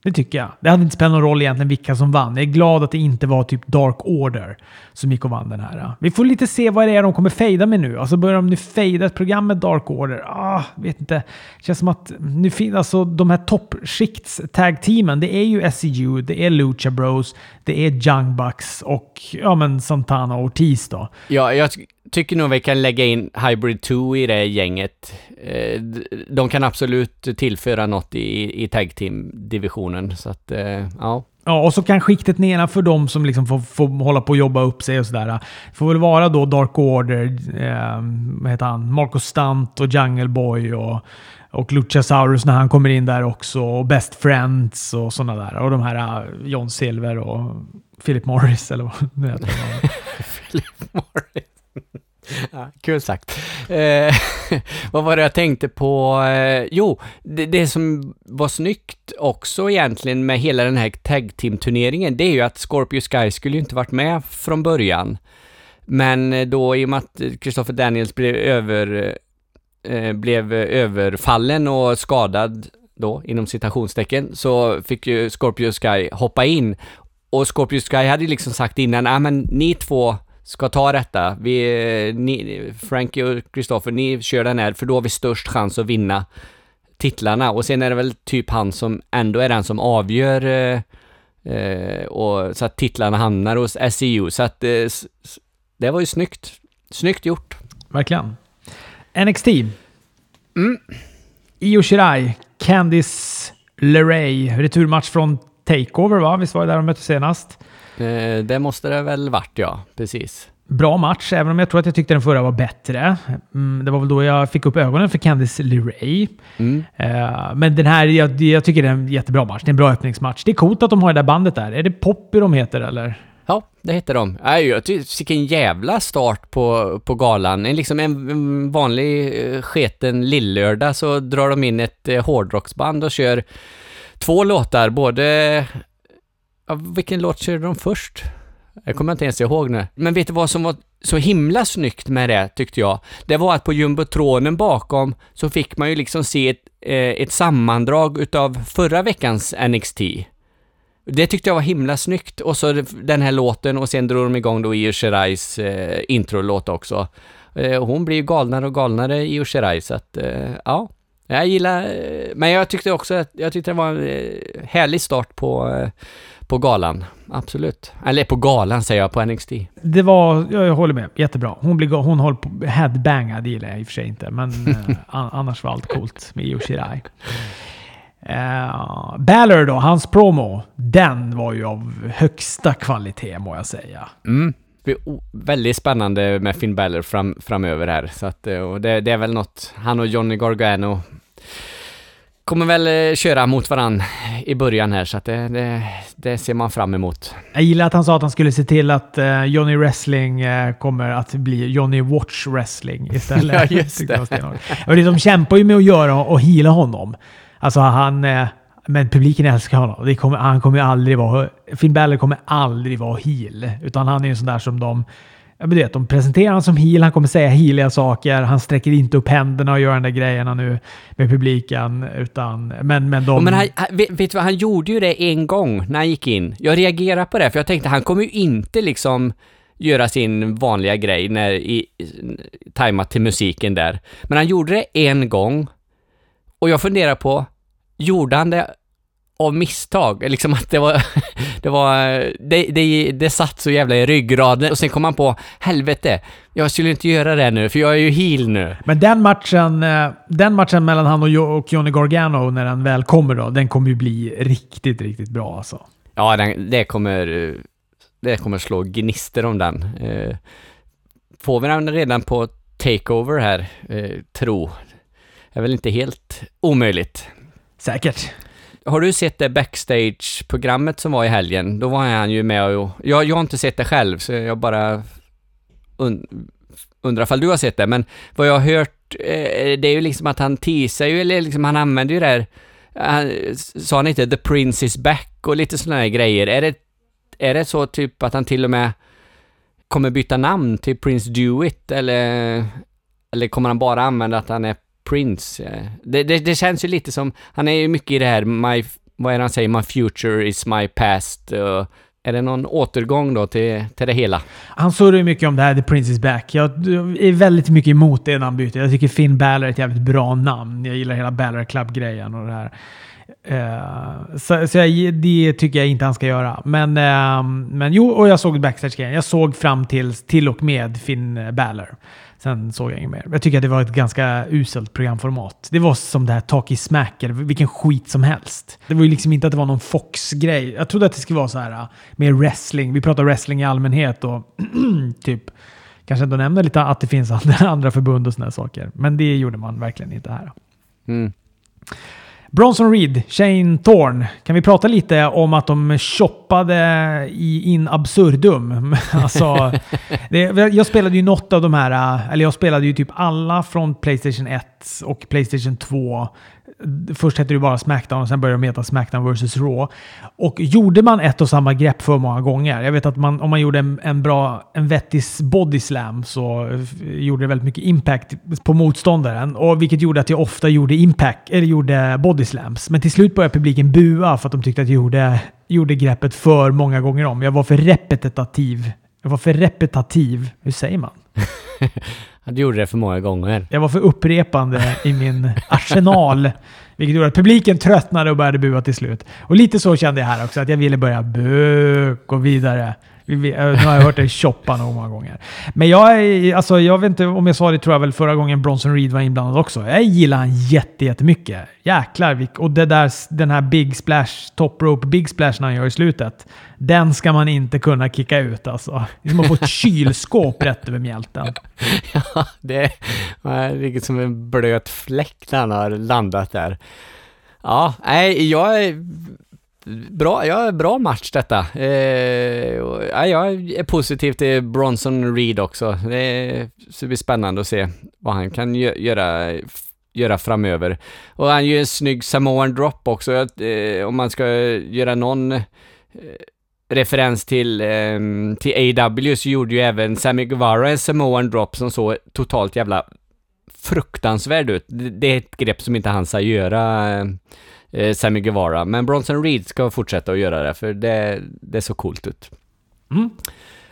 Det tycker jag. Det hade inte spelat någon roll egentligen vilka som vann. Jag är glad att det inte var typ Dark Order som gick och vann den här. Vi får lite se vad det är de kommer fejda med nu. Alltså börjar de nu fejda ett program med Dark Order? Ah, vet inte. Känns som att nu finns alltså de här toppskikts tag-teamen. Det är ju SEU, det är Lucha Bros, det är Young Bucks och ja men Santana och Ortiz då. Ja, jag tycker nog vi kan lägga in Hybrid 2 i det gänget. Eh, de kan absolut tillföra något i, i tag team-divisionen, så att eh, ja. Ja, och så kan skiktet nedanför de som liksom får, får hålla på och jobba upp sig och sådär. Får väl vara då Dark Order, eh, vad heter han, Marcus Stunt och Jungle Boy och, och Luchasaurus när han kommer in där också. Och Best Friends och sådana där. Och de här äh, John Silver och Philip Morris eller vad nu heter. (laughs) Philip Morris. (laughs) Ja, kul sagt. Eh, (laughs) vad var det jag tänkte på? Eh, jo, det, det, som var snyggt också egentligen med hela den här tag team-turneringen, det är ju att Scorpio Sky skulle ju inte varit med från början. Men då i och med att Christopher Daniels blev över eh, blev överfallen och skadad då, inom citationstecken, så fick ju Scorpio Sky hoppa in. Och Scorpio Sky hade ju liksom sagt innan, ja men ni två ska ta detta. Vi, eh, ni, Frankie och Kristoffer, ni kör den här för då har vi störst chans att vinna titlarna. Och sen är det väl typ han som ändå är den som avgör eh, eh, och, så att titlarna hamnar hos SEU. Så att eh, det var ju snyggt. Snyggt gjort. Verkligen. NXT. Mm. Io Shirai, Candice LeRae, returmatch från Takeover va? Visst var det där de mötte senast? Eh, det måste det väl varit, ja. Precis. Bra match, även om jag tror att jag tyckte den förra var bättre. Mm, det var väl då jag fick upp ögonen för Candice LeRae. Mm. Uh, men den här, jag, jag, tycker det är en jättebra match. Det är en bra öppningsmatch. Det är coolt att de har det där bandet där. Är det Poppy de heter eller? Ja, det heter de. Äh, jag tycker en jävla start på, på galan. En, liksom en vanlig eh, sketen lillördag så drar de in ett eh, hårdrocksband och kör två låtar, både Ja, vilken låt körde de först? Jag kommer inte ens ihåg nu. Men vet du vad som var så himla snyggt med det, tyckte jag? Det var att på jumbotronen bakom så fick man ju liksom se ett, eh, ett sammandrag utav förra veckans NXT. Det tyckte jag var himla snyggt. Och så den här låten och sen drog de igång då Io Shirais eh, introlåt också. Eh, hon blir ju galnare och galnare, Io Shirai, så att eh, ja. Jag gillar, eh, men jag tyckte också att, jag tyckte det var en eh, härlig start på eh, på galan. Absolut. Eller på galan säger jag, på NXT. Det var, jag håller med. Jättebra. Hon, blir, hon håller på headbanga, det gillar jag i och för sig inte. Men (laughs) annars var allt coolt med Io Shirai. Uh, Balor då, hans promo. Den var ju av högsta kvalitet må jag säga. Mm. Det blir väldigt spännande med Finn Balor fram, framöver här. Så att, eh, och det, det är väl något, han och Johnny Gargano kommer väl eh, köra mot varann i början här, så att det, det, det, ser man fram emot. Jag gillar att han sa att han skulle se till att uh, Johnny Wrestling uh, kommer att bli Johnny Watch Wrestling (laughs) istället. ja, just det. Och de kämpar ju med att göra och hila honom. Alltså han... Eh, men publiken älskar honom. Det kommer, han kommer aldrig vara... Finn Balor kommer aldrig vara heel. Utan han är en sån där som de Ja, men vet, de presenterar honom som heel, han kommer säga heeliga saker, han sträcker inte upp händerna och gör de där grejerna nu med publiken. Utan, men, men de... Men han, vet, vet du vad, han gjorde ju det en gång när han gick in. Jag reagerade på det, för jag tänkte han kommer ju inte liksom göra sin vanliga grej när i, tajmat till musiken där. Men han gjorde det en gång. Och jag funderar på, gjorde han det av misstag. Liksom att det var, (laughs) det var, det, det, det satt så jävla i ryggraden och sen kom man på, helvete, jag skulle inte göra det nu för jag är ju heel nu. Men den matchen, eh, den matchen mellan han och, Johnny Gargano när den väl kommer då, den kommer ju bli riktigt, riktigt bra alltså. Ja, den, det kommer, det kommer slå gnister om den. Eh, får vi den redan på takeover här, eh, tro, är väl inte helt omöjligt. Säkert. Har du sett det backstage-programmet som var i helgen? Då var han ju med och... Jag, jag har inte sett det själv, så jag bara und, undrar ifall du har sett det, men vad jag har hört, eh, det är ju liksom att han teasar ju, eller liksom han använder ju det här, han, sa han inte 'The Prince is back' och lite sådana här grejer. Är det, är det så typ att han till och med kommer byta namn till Prince Dewitt eller, eller kommer han bara använda att han är Prince? Eh. Det, det, det känns ju lite som, han är ju mycket i det här, my, vad är det han säger, 'My future is my past' Uh, är det någon återgång då till, till det hela? Han surrar ju mycket om det här The Prince is back. Jag är väldigt mycket emot det namnbytet. Jag tycker Finn Balor är ett jävligt bra namn. Jag gillar hela Balor Club-grejen och det här. Eh, så så jag, det tycker jag inte han ska göra. Men, eh, men jo, och jag såg backstage-grejen. Jag såg fram till, till och med Finn Balor. Sen såg jag inget mer. Jag tycker att det var ett ganska uselt programformat. Det var som det här Talkie Smack, eller vilken skit som helst. Det var ju liksom inte att det var någon Fox-grej. Jag trodde att det skulle vara så här med mer wrestling. Vi pratar wrestling i allmänhet och (clears throat) typ kanske ändå nämner lite att det finns andra, (laughs) andra förbund och sådana saker. Men det gjorde man verkligen inte här. Mm. Bronson Reed, Shane Thorne. Kan vi prata lite om att de shoppade i in absurdum? (laughs) alltså, det, jag spelade ju något av de här, eller jag spelade ju typ alla från Playstation 1 och Playstation 2. Först hette det bara Smackdown och sen började de heta Smackdown vs Raw. Och gjorde man ett och samma grepp för många gånger. Jag vet att man, om man gjorde en, en bra, en vettig body slam så eh, gjorde det väldigt mycket impact på motståndaren. Och vilket gjorde att jag ofta gjorde impact, eller gjorde body slams. Men till slut började publiken bua för att de tyckte att jag gjorde, gjorde greppet för många gånger om. Jag var för repetitiv. Jag var för repetitiv. Hur säger man? (laughs) Du gjorde det för många gånger. Jag var för upprepande i min arsenal. Vilket gjorde att publiken tröttnade och började bua till slut. Och lite så kände jag här också, att jag ville börja bu, gå vidare. Eh, nu har jag hört dig choppa nog många gånger. Men jag, är, alltså, jag vet inte om jag sa det, tror jag väl förra gången Bronson Reed var inblandad också. Jag gillar han jätte, jättemycket. Jäklar, och det där, den här Big Splash, Top Rope Big Splash han gör i slutet. Den ska man inte kunna kicka ut alltså. Det är som att få ett kylskåp rätt över mjälten. (laughs) Ja, det är riktigt som en blöt fläck när han har landat där. Ja, nej, jag är bra, ja, bra match detta. Eh, och, ja, jag är positiv till Bronson Reed också. Det ska bli spännande att se vad han kan gö- göra, göra framöver. Och han gör en snygg Samoan drop också. Eh, om man ska göra någon eh, referens till, eh, till AW så gjorde ju även Sammy Guevara en Samoan drop som såg totalt jävla fruktansvärd ut. Det, det är ett grepp som inte han ska göra, eh, eh, Sammy Guevara. Men Bronson Reed ska fortsätta att göra det, för det, det såg coolt ut.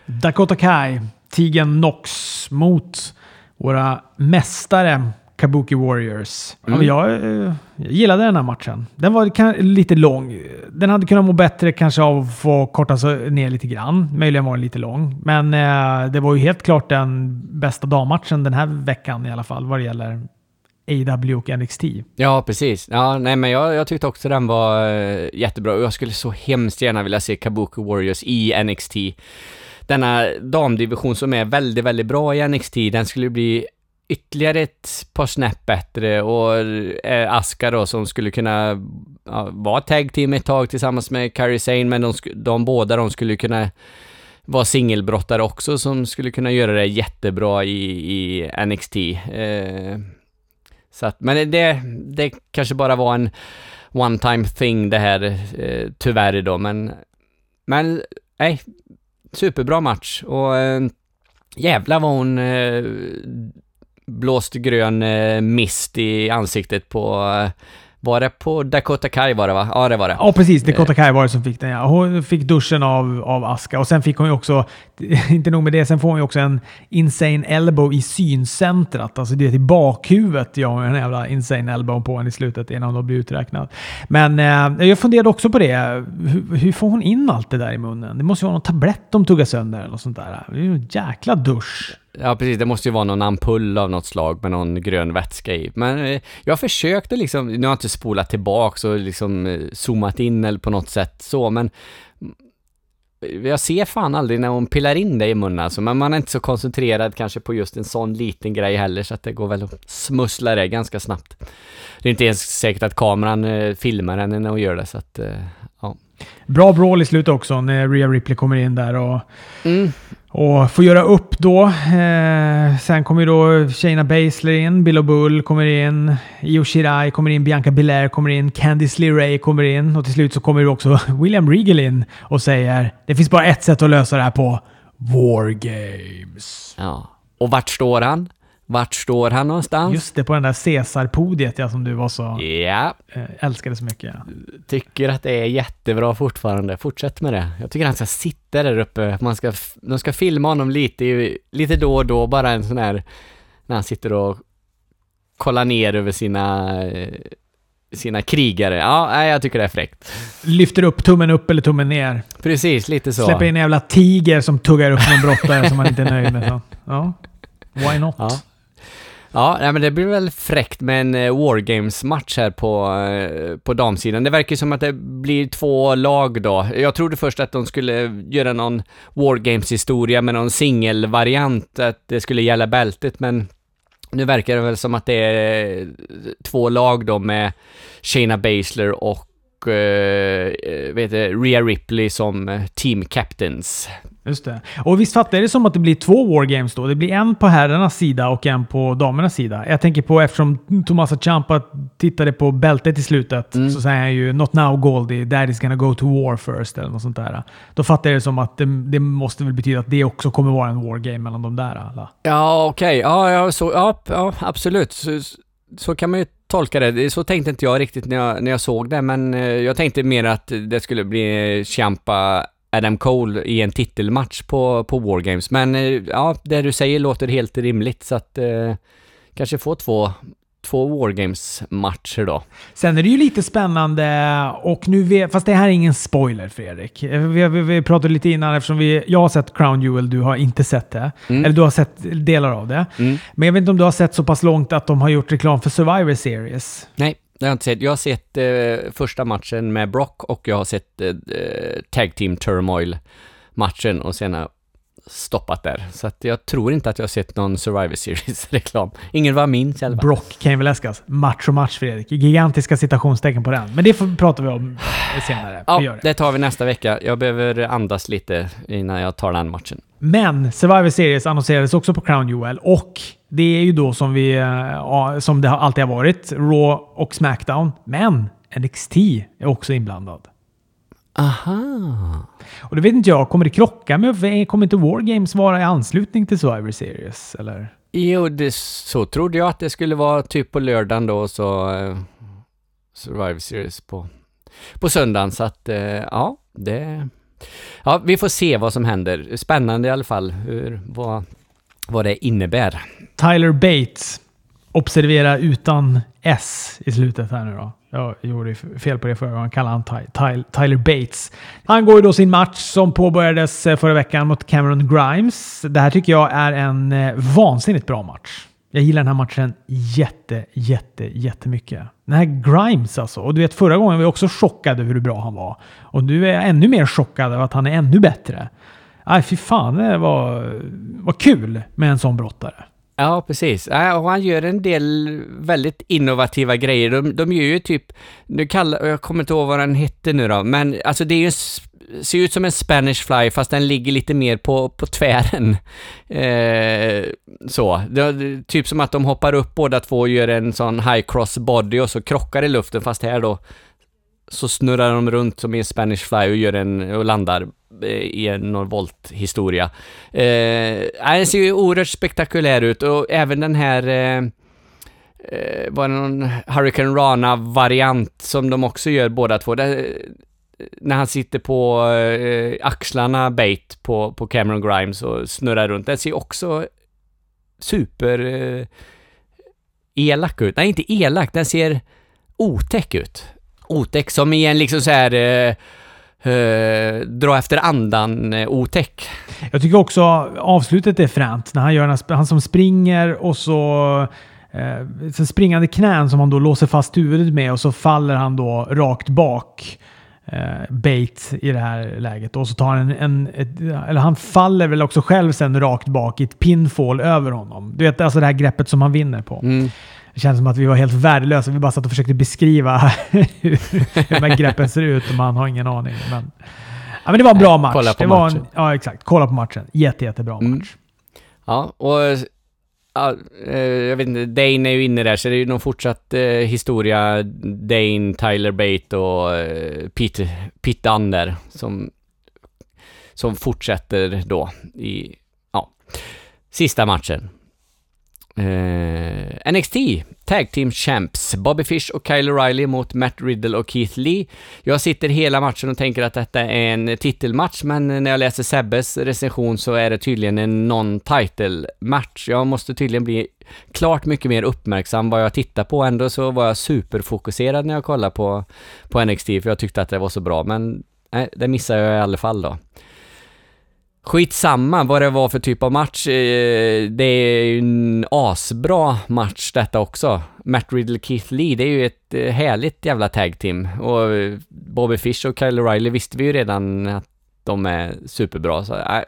Dakota Kai, Tegan Nox mot våra mästare Kabuki Warriors. Mm. jag, jag gillade den här matchen. Den var lite lång. Den hade kunnat må bättre kanske av att få kortas ner lite grann. Möjligen var den lite lång. Men eh, det var ju helt klart den bästa dammatchen den här veckan i alla fall vad det gäller AW och NXT. Ja, precis. Ja, nej, men jag, jag tyckte också den var uh, jättebra och jag skulle så hemskt gärna vilja se Kabuki Warriors i NXT. Denna damdivision som är väldigt, väldigt bra i NXT, den skulle bli ytterligare ett par snäpp bättre och eh, Aska då som skulle kunna ja, vara tag team ett tag tillsammans med Kairi Sane, men de, de båda de skulle kunna vara singelbrottare också som skulle kunna göra det jättebra i, i NXT. Eh, så att, men det, det kanske bara var en one time thing det här, eh, tyvärr då, men, men nej, superbra match och eh, jävlar vad hon eh, blåste grön eh, mist i ansiktet på, eh, var det på Dakota Kai var det va? Ja, det var det. Ja, precis. Dakota Kai var det som fick den. Ja. Hon fick duschen av, av Aska och sen fick hon ju också, (laughs) inte nog med det, sen får hon ju också en insane elbow i syncentrat. Alltså det är i bakhuvudet jag har en jävla insane elbow på henne i slutet innan hon blir uträknad. Men eh, jag funderade också på det. Hur, hur får hon in allt det där i munnen? Det måste ju vara någon tablett de tuggar sönder eller något sånt där. Det är ju en jäkla dusch. Ja, precis. Det måste ju vara någon ampull av något slag med någon grön vätska i. Men eh, jag försökte liksom, nu har jag inte spolat tillbaks och liksom eh, zoomat in eller på något sätt så, men mm, jag ser fan aldrig när hon pillar in det i munnen alltså, men man är inte så koncentrerad kanske på just en sån liten grej heller, så att det går väl att smussla det ganska snabbt. Det är inte ens säkert att kameran eh, filmar henne när hon gör det, så att, eh, ja. Bra brawl i slutet också när Rhea Ripley kommer in där och Mm. Och får göra upp då. Eh, sen kommer ju då Shayna Baszler in, Bill Bull kommer in, Io Shirai kommer in, Bianca Belair kommer in, Candice LeRae kommer in och till slut så kommer ju också (laughs) William Regal in och säger det finns bara ett sätt att lösa det här på. War Games. Ja. Och vart står han? Vart står han någonstans? Just det, på den där Caesar-podiet ja, som du var så, Ja, eh, älskade så mycket. Ja. tycker att det är jättebra fortfarande. Fortsätt med det. Jag tycker han ska sitta där uppe. Man ska, de ska filma honom lite, lite då och då, bara en sån här, när han sitter och kollar ner över sina, eh, sina krigare. Ja, jag tycker det är fräckt. Lyfter upp tummen upp eller tummen ner. Precis, lite så. Släpper in en jävla tiger som tuggar upp någon brottare som man inte är nöjd med. Så. Ja, why not? Ja. Ja, nej, men det blir väl fräckt med en eh, Wargames-match här på, eh, på damsidan. Det verkar som att det blir två lag då. Jag trodde först att de skulle göra någon Wargames-historia med någon singelvariant, att det skulle gälla bältet, men nu verkar det väl som att det är eh, två lag då med Shayna Baszler och eh, vet du, Rhea Ripley som eh, team captains. Just det. Och visst fattar jag det som att det blir två wargames då? Det blir en på herrarnas sida och en på damernas sida. Jag tänker på eftersom Tomasa Ciampa tittade på bältet i slutet Mm. så säger han ju “Not now Goldie, daddy's gonna go to war first” eller något sånt där. Då fattar jag det som att det, det måste väl betyda att det också kommer vara en wargame mellan de där alla. Ja, okej. Ja, ja, så, ja, ja, absolut. Så, så kan man ju tolka det. Så tänkte inte jag riktigt när jag, när jag såg det, men eh, jag tänkte mer att det skulle bli eh, Champa Adam Cole i en titelmatch på, på Wargames. Men eh, ja, det du säger låter helt rimligt, så att eh, kanske få två, två Wargames-matcher då. Sen är det ju lite spännande och nu vet, fast det här är ingen spoiler Fredrik. Vi, vi, vi pratade lite innan eftersom vi, jag har sett Crown Jewel, du har inte sett det. Mm. Eller du har sett delar av det. Mm. Men jag vet inte om du har sett så pass långt att de har gjort reklam för Survivor Series. Nej, det har jag inte sett. Jag har sett eh, första matchen med Brock och jag har sett eh, eh, Tag Team Turmoil-matchen och sen stoppat där. Så att jag tror inte att jag har sett någon Survivor Series-reklam. (laughs) Ingen vad jag minns i alla fall. Brock kan ju väl älskas. Match och match Fredrik. Gigantiska citationstecken på den. Men det får, pratar vi om senare. Ja, det. det tar vi nästa vecka. Jag behöver andas lite innan jag tar den matchen. Men Survivor Series annonserades också på Crown Jewel och det är ju då som, vi, eh, ja, som det alltid har varit, Raw och Smackdown. Men NXT är också inblandad. Aha. Och det vet inte jag, kommer det krocka med, kommer inte War Games vara i anslutning till Survivor Series? Eller? Jo, det, så trodde jag att det skulle vara typ på lördagen då och så eh, Survivor Series på, på söndagen. Så att, eh, ja, det... Ja, vi får se vad som händer. Spännande i alla fall, hur, vad, vad det innebär. Tyler Bates. Observera utan S i slutet här nu då. Jag gjorde fel på det förra gången. Kallade han Tyler Bates. Han går ju då sin match som påbörjades eh, förra veckan mot Cameron Grimes. Det här tycker jag är en eh, vansinnigt bra match. Jag gillar den här matchen jätte, jätte, jättemycket. Den här Grimes alltså. Och du vet förra gången var jag också chockad över hur bra han var. Och nu är jag ännu mer chockad över att han är ännu bättre. Nej, fy fan, det var, var kul med en sån brottare. Ja, precis. Ja, och han gör en del väldigt innovativa grejer. De, de gör ju typ, nu kallar, jag kommer inte ihåg vad den hette nu då, men alltså det är ju, ser ut som en Spanish fly fast den ligger lite mer på, på tvären. (laughs) Eh, så, det, typ som att de hoppar upp båda två och gör en sån high cross body och så krockar i luften fast här då så snurrar de runt som i en Spanish fly och gör en, och landar eh, i en volt historia. Eh, den ser ju oerhört spektakulär ut och även den här eh, eh, var det någon Hurricane Rana-variant som de också gör båda två. Där, eh, när han sitter på eh, axlarna bait på, på Cameron Grimes och snurrar runt. Den ser också super eh, elak ut. Nej, inte elak. Den ser otäck ut. Otäck som i en liksom så här eh, eh, dra efter andan eh, otäck. Jag tycker också avslutet är fränt. När han gör den han som springer och så eh, så springande knän som han då låser fast huvudet med och så faller han då rakt bak. Eh, bait i det här läget. Och så tar han en, en ett, eller han faller väl också själv sen rakt bak i ett pinfall över honom. Du vet alltså det här greppet som han vinner på. Mm. Det känns som att vi var helt värdelösa. Vi bara satt och försökte beskriva hur, (laughs) hur de här greppen ser ut och man har ingen aning. Men, Ja, men det var en bra match. kolla på det var en, matchen. ja, exakt. Kolla på matchen. Jätte, jättebra Mm. match. Ja, och ja, eh, jag vet inte, Dane är ju inne där, så det är ju någon fortsatt eh, historia. Dane, Tyler Bate och eh, Pete, Pete Ander som, som fortsätter då i, ja, sista matchen. Eh, NXT Tag Team Champs, Bobby Fish och Kyle O'Reilly mot Matt Riddle och Keith Lee. Jag sitter hela matchen och tänker att detta är en titelmatch, men när jag läser Sebbes recension så är det tydligen en non-title match. Jag måste tydligen bli klart mycket mer uppmärksam vad jag tittar på. Ändå så var jag superfokuserad när jag kollade på, på NXT, för jag tyckte att det var så bra, men nej, det missade jag i alla fall då. Skitsamma vad det var för typ av match. Eh, det är ju en asbra match detta också. Matt Riddle Keith Lee, det är ju ett eh, härligt jävla tag team. Och eh, Bobby Fish och Kyle O'Reilly visste vi ju redan att de är superbra. Så, äh,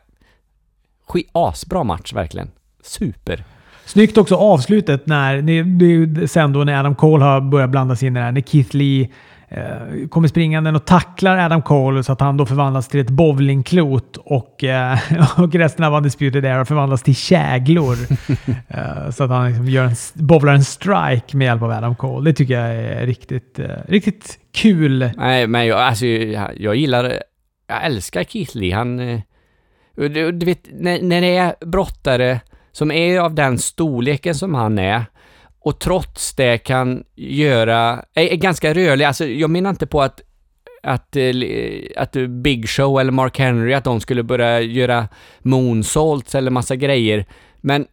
skit, asbra match verkligen. Super. Snyggt också avslutet när, det är ju sen då när Adam Cole har börjat blanda sig in i det här. När Keith Lee eh, kommer springande och tacklar Adam Cole så att han då förvandlas till ett bowlingklot och, eh, (laughs) och resten av Undisputed Era förvandlas till käglor. (laughs) eh, så att han liksom gör en, bowlar en strike med hjälp av Adam Cole. Det tycker jag är riktigt, eh, riktigt kul. Nej, men jag, alltså, jag, jag gillar, jag älskar Keith Lee. Han, eh, du, du vet, när, när det är brottare som är av den storleken som han är och trots det kan göra, är, är ganska rörlig. Alltså, jag menar inte på att att, eh, att Big Show eller Mark Henry, att de skulle börja göra moonsaults eller massa grejer. Men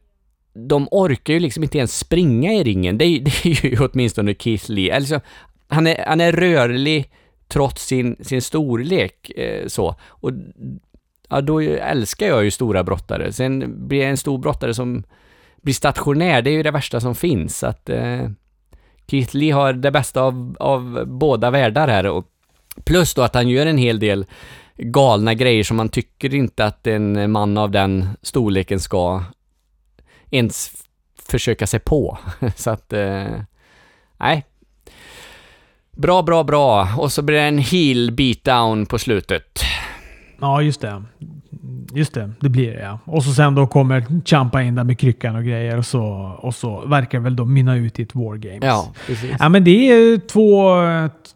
de orkar ju liksom inte ens springa i ringen. Det är, (laughs) det är ju åtminstone Keith Lee. Alltså, han, är, han är rörlig trots sin, sin storlek. Eh, så. Och ja, då älskar jag ju stora brottare. Sen blir jag en stor brottare som bli stationär, det är ju det värsta som finns. Så Att, eh, Keith Lee har det bästa av, av båda världar här. Och plus då att han gör en hel del galna grejer som man tycker inte att en man av den storleken ska ens försöka sig på. (laughs) Så att, eh, nej. Bra, bra, bra. Och så blir det en heel beatdown på slutet. Ja, just det. Just det, det blir det ja. Och så sen då kommer Champa in där med kryckan och grejer och så, och så verkar väl då mynna ut i ett War Games. Ja, precis. Ja, men det är två,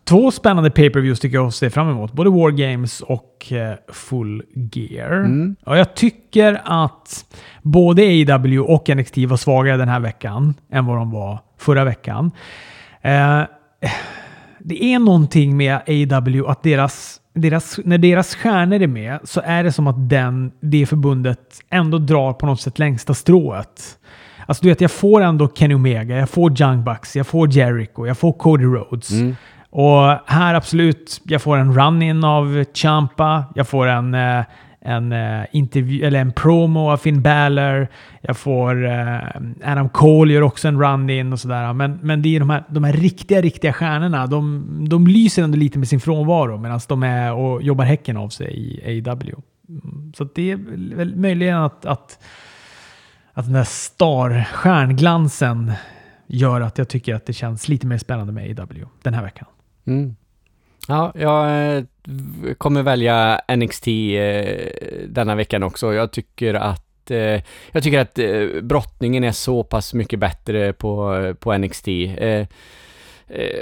två spännande pay-per-views tycker jag att se fram emot. Både War Games och eh, Full Gear. Mm. Och jag tycker att både AEW och NXT var svagare den här veckan än vad de var förra veckan. Eh, det är någonting med AEW att deras, deras, när deras stjärnor är med så är det som att den, det förbundet ändå drar på något sätt längsta strået. Alltså du vet, jag får ändå Kenny Omega, jag får Young Bucks, jag får Jericho, jag får Cody Rhodes. Mm. Och här absolut, jag får en run-in av Champa, jag får en, eh, en eh, intervju, eller en promo av Finn Balor, jag får eh, Adam Cole gör också en run-in och sådär. Men, men det är de här, de här riktiga, riktiga stjärnorna, de, de lyser ändå lite med sin frånvaro medan de är och jobbar häcken av sig i AW. Mm, så att det är väl möjligen att, att, att den där star-stjärnglansen gör att jag tycker att det känns lite mer spännande med AW den här veckan. Mm. Ja, jag eh, kommer välja NXT eh, denna veckan också. Jag tycker att eh, jag tycker att brottningen är så pass mycket bättre på, på NXT.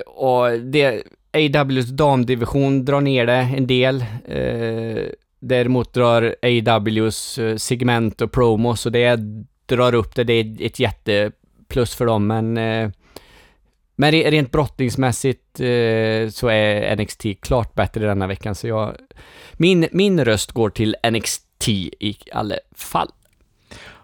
Och det, AWs damdivision drar ner det en del. Däremot drar AWs segment och promos och det drar upp det. Det är ett jätteplus för dem, men men re- rent brottningsmässigt eh, så är NXT klart bättre denna veckan, så jag... Min, min röst går till NXT i alla fall.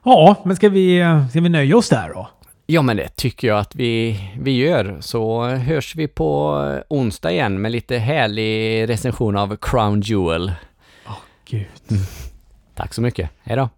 Ja, men ska vi, ska vi nöja oss där då? Ja, men det tycker jag att vi, vi gör. Så hörs vi på onsdag igen med lite härlig recension av Crown Jewel. Gud. Tack så mycket. Hej då.